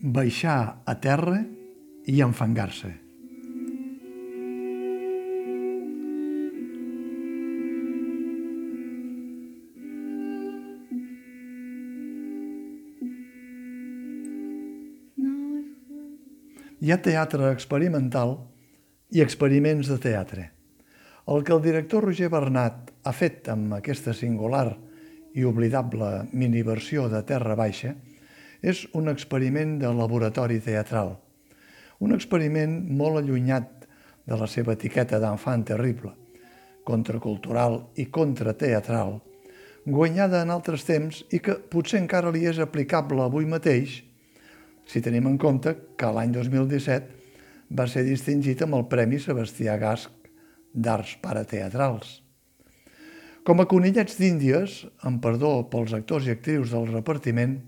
baixar a terra i enfangar-se. Hi ha teatre experimental i experiments de teatre. El que el director Roger Bernat ha fet amb aquesta singular i oblidable miniversió de Terra Baixa és un experiment de laboratori teatral. Un experiment molt allunyat de la seva etiqueta d'enfant terrible, contracultural i contrateatral, guanyada en altres temps i que potser encara li és aplicable avui mateix si tenim en compte que l'any 2017 va ser distingit amb el Premi Sebastià Gasc d'Arts Parateatrals. Com a conillets d'Índies, amb perdó pels actors i actrius del repartiment,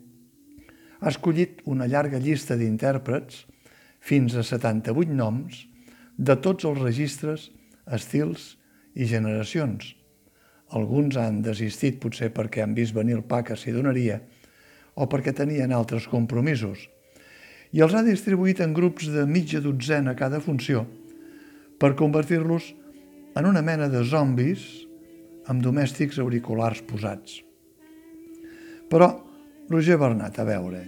ha escollit una llarga llista d'intèrprets, fins a 78 noms, de tots els registres, estils i generacions. Alguns han desistit potser perquè han vist venir el pa que s'hi donaria o perquè tenien altres compromisos – i els ha distribuït en grups de mitja dotzena cada funció per convertir-los en una mena de zombis amb domèstics auriculars posats. Però, Roger Bernat, a veure,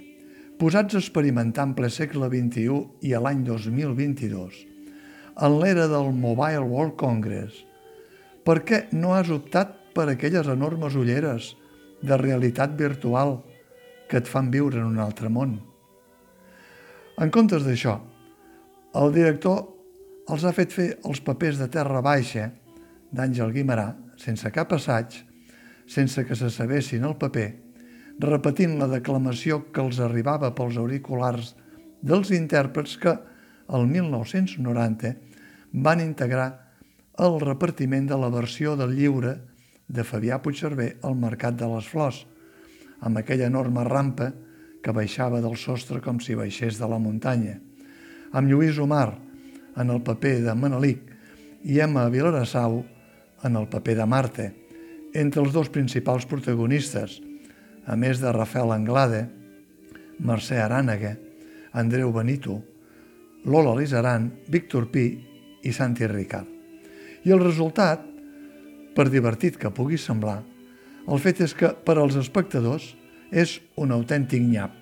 posats a experimentar en ple segle XXI i a l'any 2022, en l'era del Mobile World Congress, per què no has optat per aquelles enormes ulleres de realitat virtual que et fan viure en un altre món? En comptes d'això, el director els ha fet fer els papers de Terra Baixa d'Àngel Guimarà, sense cap assaig, sense que se sabessin el paper, repetint la declamació que els arribava pels auriculars dels intèrprets que, el 1990, van integrar el repartiment de la versió del lliure de Fabià Puigcerver al Mercat de les Flors, amb aquella enorme rampa que baixava del sostre com si baixés de la muntanya, amb Lluís Omar en el paper de Manelic i Emma Vilarassau en el paper de Marte, entre els dos principals protagonistes, a més de Rafael Anglade, Mercè Arànega, Andreu Benito, Lola Lizaran, Víctor Pi i Santi Ricard. I el resultat, per divertit que pugui semblar, el fet és que per als espectadors és un autèntic nyap.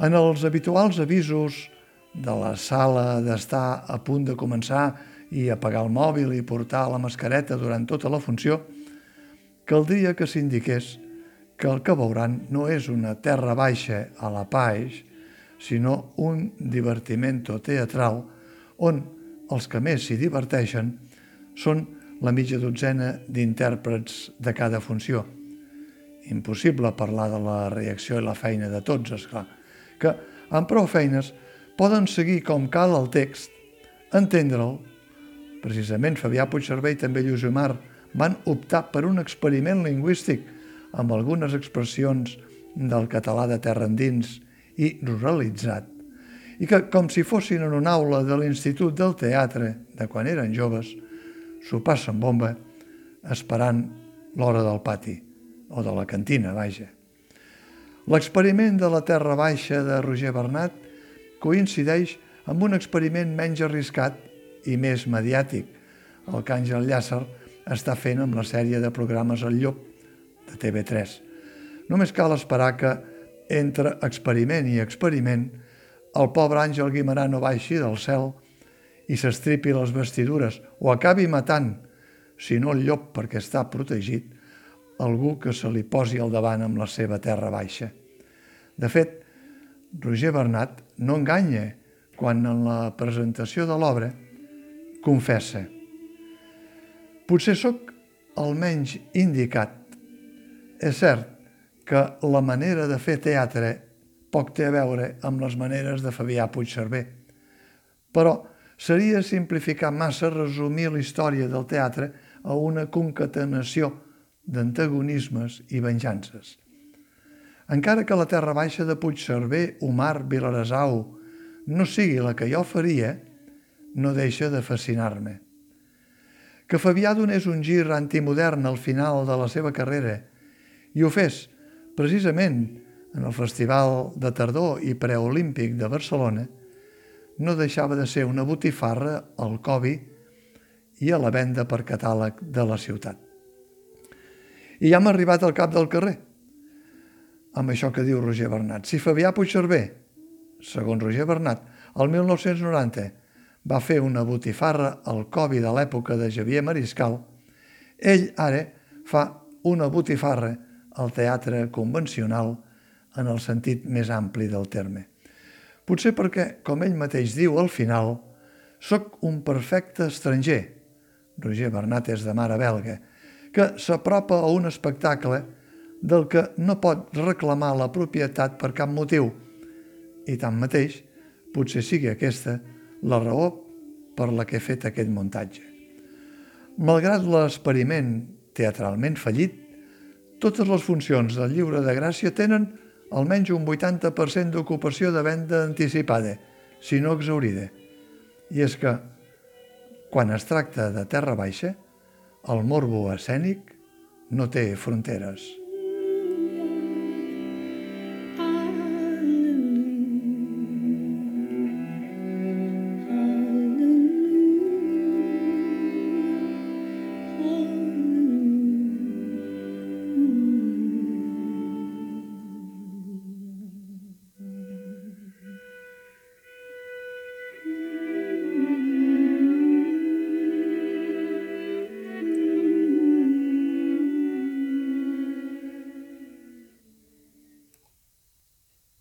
En els habituals avisos de la sala d'estar a punt de començar i apagar el mòbil i portar la mascareta durant tota la funció, caldria que s'indiqués que el que veuran no és una terra baixa a la paix, sinó un divertimento teatral on els que més s'hi diverteixen són la mitja dotzena d'intèrprets de cada funció – impossible parlar de la reacció i la feina de tots, és clar, que amb prou feines poden seguir com cal el text, entendre'l. Precisament Fabià Puigcerver i també Lluís Omar van optar per un experiment lingüístic amb algunes expressions del català de terra endins i ruralitzat, i que, com si fossin en una aula de l'Institut del Teatre de quan eren joves, s'ho passen bomba esperant l'hora del pati o de la cantina, vaja. L'experiment de la Terra Baixa de Roger Bernat coincideix amb un experiment menys arriscat i més mediàtic, el que Àngel Llàcer està fent amb la sèrie de programes El Llop de TV3. Només cal esperar que, entre experiment i experiment, el pobre Àngel Guimarà no baixi del cel i s'estripi les vestidures o acabi matant, si no el llop perquè està protegit, algú que se li posi al davant amb la seva terra baixa. De fet, Roger Bernat no enganya quan en la presentació de l'obra confessa Potser sóc el menys indicat. És cert que la manera de fer teatre poc té a veure amb les maneres de Fabià Puigcerver, però seria simplificar massa resumir la història del teatre a una concatenació d'antagonismes i venjances. Encara que la terra baixa de Puigcerver, Omar, Vilarasau no sigui la que jo faria, no deixa de fascinar-me. Que Fabià donés un gir antimodern al final de la seva carrera i ho fes, precisament, en el Festival de Tardor i Preolímpic de Barcelona, no deixava de ser una botifarra al Covi i a la venda per catàleg de la ciutat. I ja hem arribat al cap del carrer, amb això que diu Roger Bernat. Si Fabià Puigcerver, segons Roger Bernat, el 1990 va fer una botifarra al Covi de l'època de Xavier Mariscal, ell ara fa una botifarra al teatre convencional en el sentit més ampli del terme. Potser perquè, com ell mateix diu al final, sóc un perfecte estranger, Roger Bernat és de mare belga, que s'apropa a un espectacle del que no pot reclamar la propietat per cap motiu. I tanmateix, potser sigui aquesta la raó per la que he fet aquest muntatge. Malgrat l'experiment teatralment fallit, totes les funcions del llibre de Gràcia tenen almenys un 80% d'ocupació de venda anticipada, si no exaurida. I és que, quan es tracta de terra baixa, el morbo escènic no té fronteres.